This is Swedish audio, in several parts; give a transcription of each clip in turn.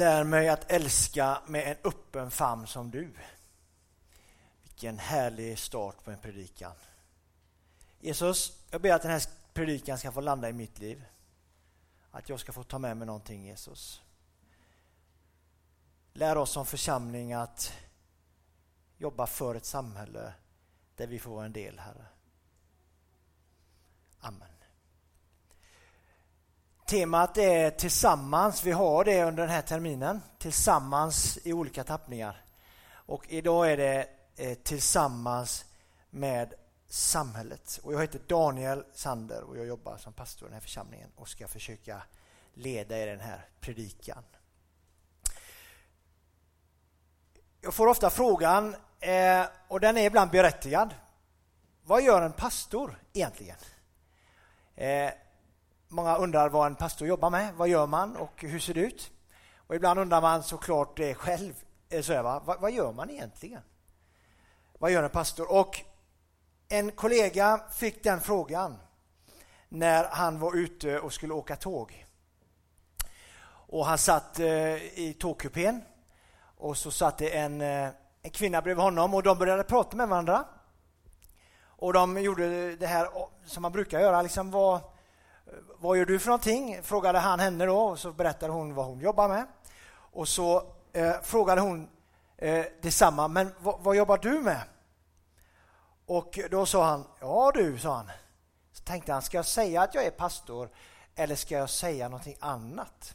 Lär mig att älska med en öppen famn som du. Vilken härlig start på en predikan. Jesus, jag ber att den här predikan ska få landa i mitt liv. Att jag ska få ta med mig någonting, Jesus. Lär oss som församling att jobba för ett samhälle där vi får vara en del, Herre. Amen. Temat är tillsammans. Vi har det under den här terminen. Tillsammans i olika tappningar. Och idag är det eh, tillsammans med samhället. Och jag heter Daniel Sander och jag jobbar som pastor i den här församlingen och ska försöka leda i den här predikan. Jag får ofta frågan, eh, och den är ibland berättigad. Vad gör en pastor egentligen? Eh, många undrar vad en pastor jobbar med. Vad gör man och hur ser det ut? Och ibland undrar man såklart det själv. Eh, så här, va? Vad, vad gör man egentligen? Vad gör en pastor? Och en kollega fick den frågan när han var ute och skulle åka tåg. Och han satt eh, i tågkupén och så satt det en, en kvinna bredvid honom och de började prata med varandra. Och de gjorde det här som man brukar göra. Liksom vad, vad gör du för någonting? Frågade han henne då och så berättade hon vad hon jobbar med. Och så eh, frågade hon eh, detsamma, men vad jobbar du med? Och då sa han, ja du, sa han. Så tänkte han, ska jag säga att jag är pastor eller ska jag säga någonting annat?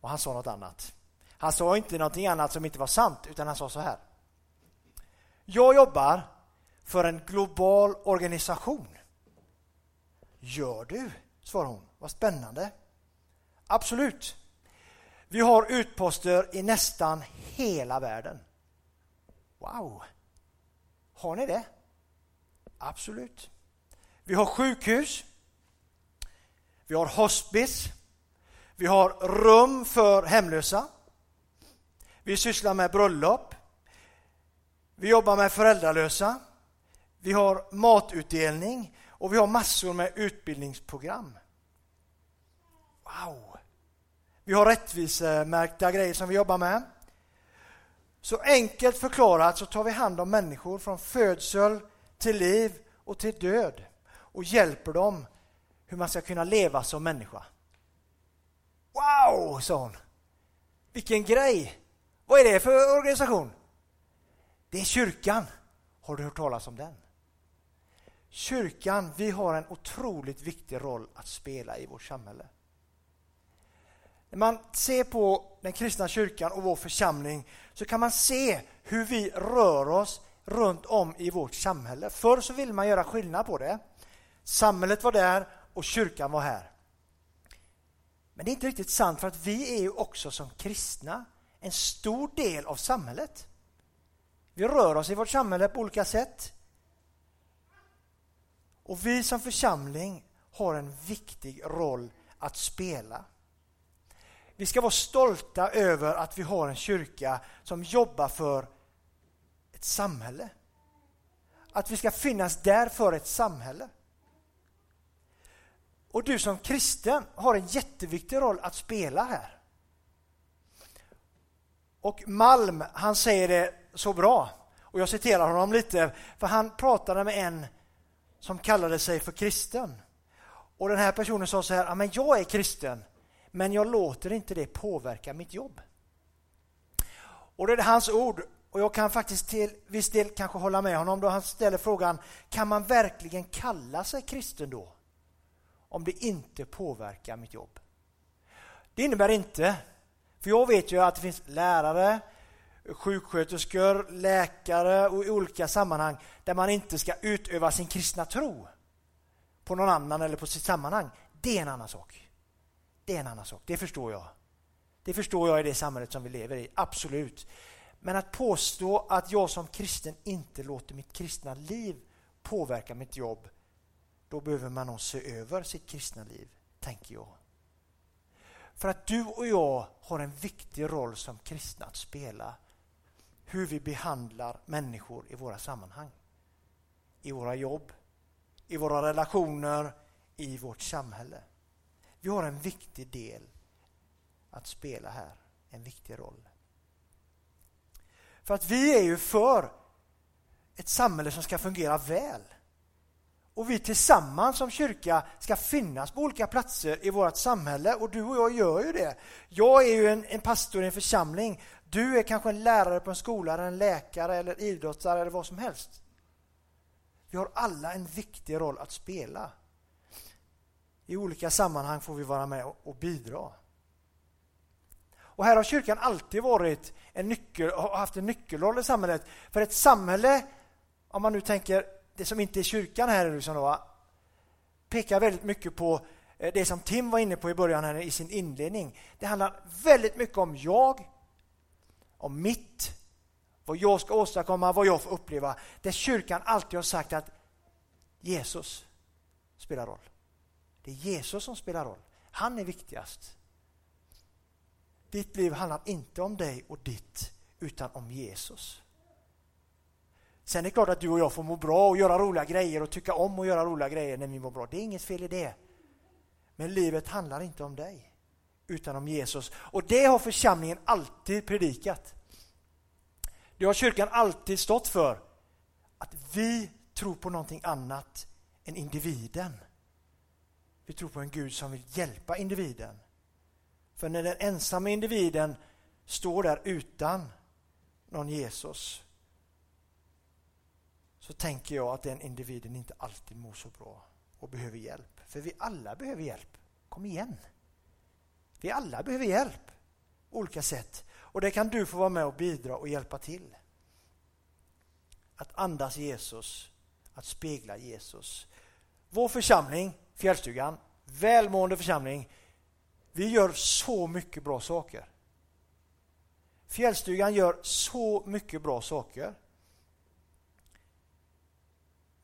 Och han sa något annat. Han sa inte någonting annat som inte var sant, utan han sa så här. Jag jobbar för en global organisation. Gör du? svarar hon. Vad spännande. Absolut. Vi har utposter i nästan hela världen. Wow! Har ni det? Absolut. Vi har sjukhus. Vi har hospice. Vi har rum för hemlösa. Vi sysslar med bröllop. Vi jobbar med föräldralösa. Vi har matutdelning och vi har massor med utbildningsprogram. Wow! Vi har rättvisemärkta grejer som vi jobbar med. Så enkelt förklarat så tar vi hand om människor från födsel till liv och till död och hjälper dem hur man ska kunna leva som människa. Wow, sa hon. Vilken grej! Vad är det för organisation? Det är kyrkan. Har du hört talas om den? Kyrkan, vi har en otroligt viktig roll att spela i vårt samhälle. När man ser på den kristna kyrkan och vår församling så kan man se hur vi rör oss runt om i vårt samhälle. Förr så ville man göra skillnad på det. Samhället var där och kyrkan var här. Men det är inte riktigt sant för att vi är ju också som kristna en stor del av samhället. Vi rör oss i vårt samhälle på olika sätt. Och vi som församling har en viktig roll att spela. Vi ska vara stolta över att vi har en kyrka som jobbar för ett samhälle. Att vi ska finnas där för ett samhälle. Och du som kristen har en jätteviktig roll att spela här. Och Malm, han säger det så bra. Och jag citerar honom lite, för han pratade med en som kallade sig för kristen. Och den här personen sa så här, men jag är kristen, men jag låter inte det påverka mitt jobb. Och det är hans ord, och jag kan faktiskt till viss del kanske hålla med honom då han ställer frågan, kan man verkligen kalla sig kristen då? Om det inte påverkar mitt jobb. Det innebär inte, för jag vet ju att det finns lärare, sjuksköterskor, läkare och i olika sammanhang där man inte ska utöva sin kristna tro på någon annan eller på sitt sammanhang. Det är en annan sak. Det är en annan sak, det förstår jag. Det förstår jag i det samhället som vi lever i, absolut. Men att påstå att jag som kristen inte låter mitt kristna liv påverka mitt jobb, då behöver man nog se över sitt kristna liv, tänker jag. För att du och jag har en viktig roll som kristna att spela hur vi behandlar människor i våra sammanhang. I våra jobb, i våra relationer, i vårt samhälle. Vi har en viktig del att spela här. en viktig roll. För att vi är ju för ett samhälle som ska fungera väl. Och vi tillsammans som kyrka ska finnas på olika platser i vårt samhälle och du och jag gör ju det. Jag är ju en, en pastor i en församling. Du är kanske en lärare på en skola, eller en läkare eller idrottare eller vad som helst. Vi har alla en viktig roll att spela. I olika sammanhang får vi vara med och bidra. Och här har kyrkan alltid varit en nyckel, haft en nyckelroll i samhället. För ett samhälle, om man nu tänker det som inte är kyrkan här liksom då, pekar väldigt mycket på eh, det som Tim var inne på i början här i sin inledning. Det handlar väldigt mycket om jag, om mitt, vad jag ska åstadkomma, vad jag får uppleva. Där kyrkan alltid har sagt att Jesus spelar roll. Det är Jesus som spelar roll. Han är viktigast. Ditt liv handlar inte om dig och ditt, utan om Jesus. Sen är det klart att du och jag får må bra och göra roliga grejer och tycka om att göra roliga grejer när vi mår bra. Det är inget fel i det. Men livet handlar inte om dig, utan om Jesus. Och det har församlingen alltid predikat. Det har kyrkan alltid stått för. Att vi tror på någonting annat än individen. Vi tror på en Gud som vill hjälpa individen. För när den ensamma individen står där utan någon Jesus så tänker jag att den individen inte alltid mår så bra och behöver hjälp. För vi alla behöver hjälp. Kom igen! Vi alla behöver hjälp på olika sätt. Och det kan du få vara med och bidra och hjälpa till. Att andas Jesus, att spegla Jesus. Vår församling, Fjällstugan, välmående församling, vi gör så mycket bra saker. Fjällstugan gör så mycket bra saker.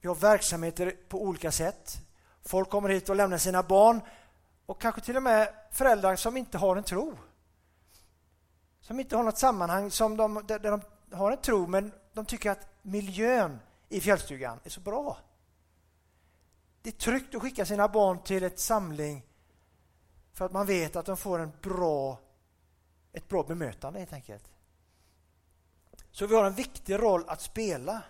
Vi har verksamheter på olika sätt. Folk kommer hit och lämnar sina barn och kanske till och med föräldrar som inte har en tro. Som inte har något sammanhang som de, där de har en tro men de tycker att miljön i fjällstugan är så bra. Det är tryggt att skicka sina barn till ett samling för att man vet att de får en bra, ett bra bemötande helt enkelt. Så vi har en viktig roll att spela.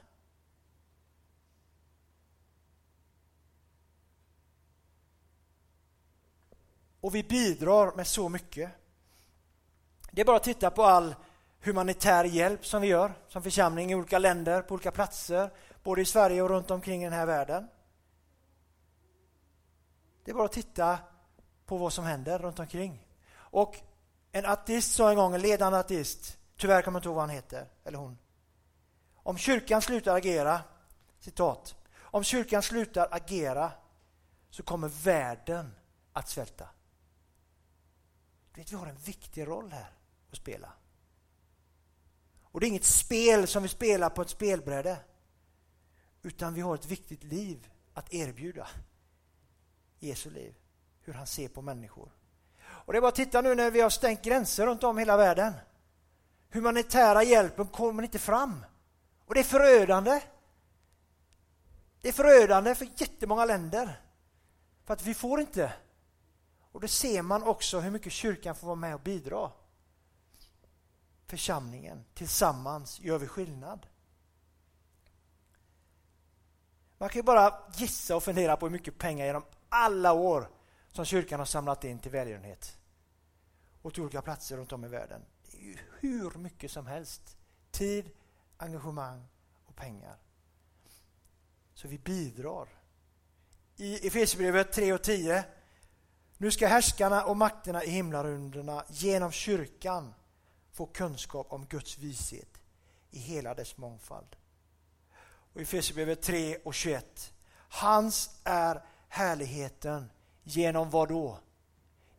Och vi bidrar med så mycket. Det är bara att titta på all humanitär hjälp som vi gör som församling i olika länder, på olika platser, både i Sverige och runt omkring i den här världen. Det är bara att titta på vad som händer runt omkring. Och en ateist sa en gång, en ledande ateist, tyvärr kommer jag inte ihåg vad han heter, eller hon. Om kyrkan slutar agera, citat, om kyrkan slutar agera så kommer världen att svälta. Vet, vi har en viktig roll här att spela. Och det är inget spel som vi spelar på ett spelbräde. Utan vi har ett viktigt liv att erbjuda. Jesu liv. Hur han ser på människor. Och det är bara att titta nu när vi har stängt gränser runt om hela världen. Humanitära hjälpen kommer inte fram. Och det är förödande. Det är förödande för jättemånga länder. För att vi får inte och då ser man också hur mycket kyrkan får vara med och bidra. Församlingen, tillsammans gör vi skillnad. Man kan ju bara gissa och fundera på hur mycket pengar genom alla år som kyrkan har samlat in till välgörenhet och till olika platser runt om i världen. Det är ju hur mycket som helst. Tid, engagemang och pengar. Så vi bidrar. I Efesierbrevet 3 och 10 nu ska härskarna och makterna i himlarunderna genom kyrkan få kunskap om Guds vishet i hela dess mångfald. Och I Efesierbrevet 3 och 21. Hans är härligheten genom vad då?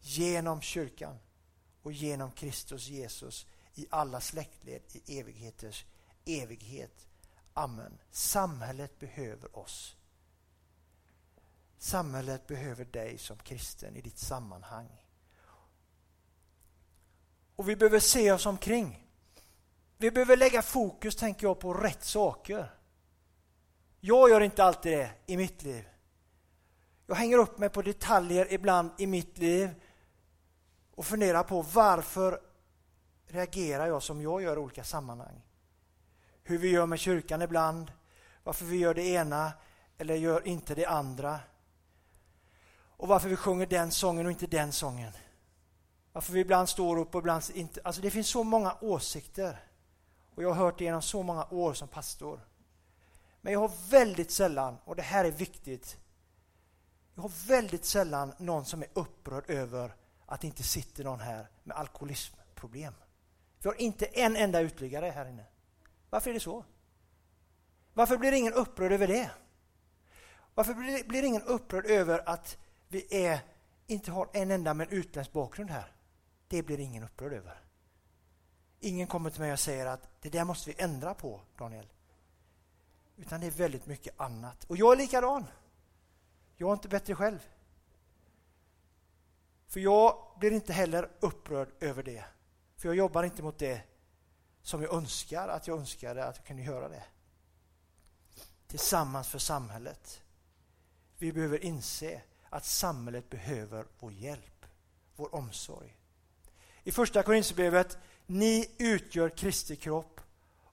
Genom kyrkan och genom Kristus Jesus i alla släktled i evigheters evighet. Amen. Samhället behöver oss. Samhället behöver dig som kristen i ditt sammanhang. Och vi behöver se oss omkring. Vi behöver lägga fokus, tänker jag, på rätt saker. Jag gör inte alltid det i mitt liv. Jag hänger upp mig på detaljer ibland i mitt liv och funderar på varför reagerar jag som jag gör i olika sammanhang. Hur vi gör med kyrkan ibland, varför vi gör det ena eller gör inte det andra. Och varför vi sjunger den sången och inte den sången. Varför vi ibland står upp och ibland inte. Alltså det finns så många åsikter. Och jag har hört det genom så många år som pastor. Men jag har väldigt sällan, och det här är viktigt, jag har väldigt sällan någon som är upprörd över att det inte sitter någon här med alkoholismproblem. Vi har inte en enda utliggare här inne. Varför är det så? Varför blir ingen upprörd över det? Varför blir, blir ingen upprörd över att vi är, inte har en enda med utländsk bakgrund här? Det blir ingen upprörd över. Ingen kommer till mig och säger att det där måste vi ändra på, Daniel. Utan det är väldigt mycket annat. Och jag är likadan. Jag är inte bättre själv. För jag blir inte heller upprörd över det. För jag jobbar inte mot det som jag önskar att jag önskade att jag kunde göra det. Tillsammans för samhället. Vi behöver inse att samhället behöver vår hjälp, vår omsorg. I första Korinthierbrevet, ni utgör Kristi kropp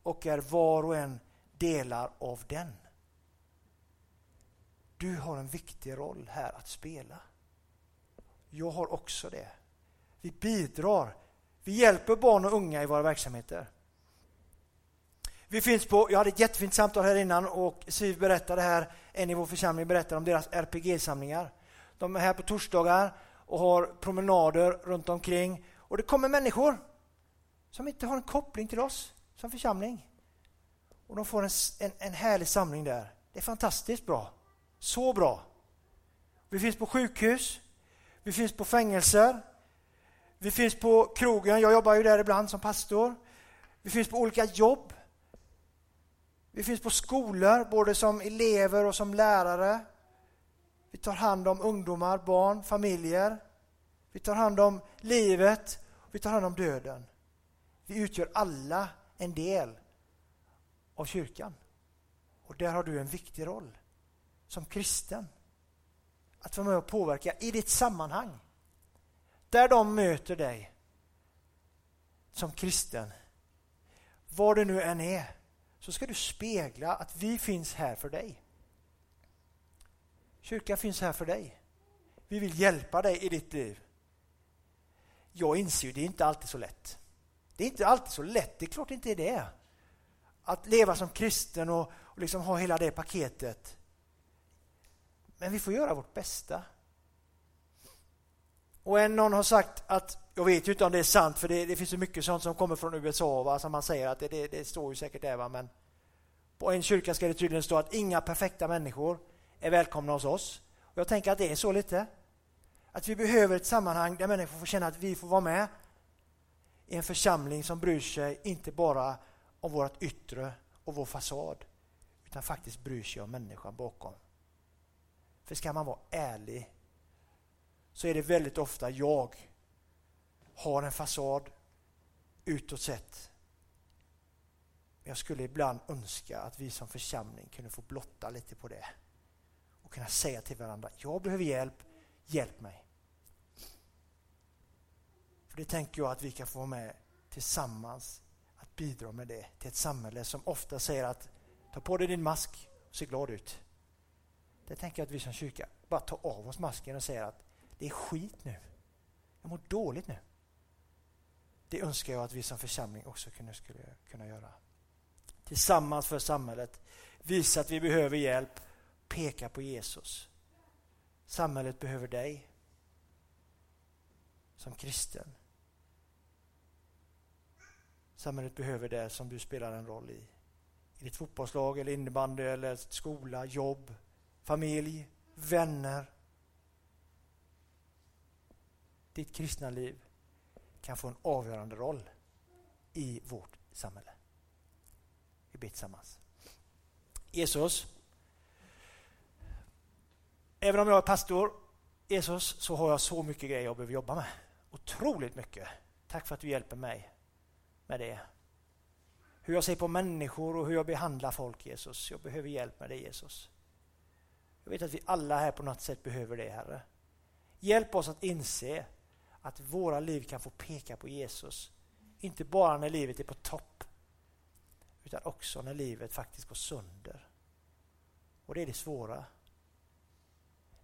och är var och en delar av den. Du har en viktig roll här att spela. Jag har också det. Vi bidrar. Vi hjälper barn och unga i våra verksamheter. Vi finns på, jag hade ett jättefint samtal här innan och Siv berättade här, en i vår församling berättade om deras RPG-samlingar. De är här på torsdagar och har promenader runt omkring och det kommer människor som inte har en koppling till oss som församling. Och de får en, en, en härlig samling där. Det är fantastiskt bra. Så bra. Vi finns på sjukhus, vi finns på fängelser, vi finns på krogen, jag jobbar ju där ibland som pastor. Vi finns på olika jobb. Vi finns på skolor, både som elever och som lärare. Vi tar hand om ungdomar, barn, familjer. Vi tar hand om livet, vi tar hand om döden. Vi utgör alla en del av kyrkan. Och där har du en viktig roll som kristen. Att vara med och påverka i ditt sammanhang. Där de möter dig som kristen. Var det nu än är så ska du spegla att vi finns här för dig. Kyrkan finns här för dig. Vi vill hjälpa dig i ditt liv. Jag inser ju, det är inte alltid så lätt. Det är inte alltid så lätt, det är klart det inte är det. Att leva som kristen och, och liksom ha hela det paketet. Men vi får göra vårt bästa. Och en, någon har sagt att, jag vet ju inte om det är sant för det, det finns så mycket sånt som kommer från USA va, som man säger att det, det, det står ju säkert där va, men på en kyrka ska det tydligen stå att inga perfekta människor är välkomna hos oss. Och jag tänker att det är så lite. Att vi behöver ett sammanhang där människor får känna att vi får vara med i en församling som bryr sig inte bara om vårt yttre och vår fasad utan faktiskt bryr sig om människan bakom. För ska man vara ärlig så är det väldigt ofta jag har en fasad utåt sett. Jag skulle ibland önska att vi som församling kunde få blotta lite på det och kunna säga till varandra, jag behöver hjälp, hjälp mig. För Det tänker jag att vi kan få vara med tillsammans att bidra med det till ett samhälle som ofta säger att ta på dig din mask och se glad ut. Det tänker jag att vi som kyrka bara tar av oss masken och säger att det är skit nu. Jag mår dåligt nu. Det önskar jag att vi som församling också kunde, skulle kunna göra. Tillsammans för samhället. Visa att vi behöver hjälp. Peka på Jesus. Samhället behöver dig som kristen. Samhället behöver det som du spelar en roll i. I ditt fotbollslag, eller innebandy, eller skola, jobb, familj, vänner. Ditt kristna liv kan få en avgörande roll i vårt samhälle. Vi ber tillsammans. Jesus, även om jag är pastor, Jesus, så har jag så mycket grejer jag behöver jobba med. Otroligt mycket. Tack för att du hjälper mig med det. Hur jag ser på människor och hur jag behandlar folk, Jesus. Jag behöver hjälp med det, Jesus. Jag vet att vi alla här på något sätt behöver det, Herre. Hjälp oss att inse att våra liv kan få peka på Jesus Inte bara när livet är på topp, utan också när livet faktiskt går sönder. Och det är det svåra.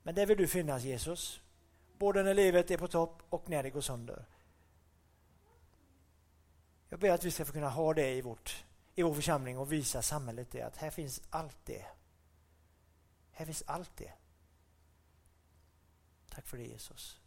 Men där vill du finnas Jesus. Både när livet är på topp och när det går sönder. Jag ber att vi ska få kunna ha det i, vårt, i vår församling och visa samhället det, att här finns allt det. Här finns allt det. Tack för det Jesus.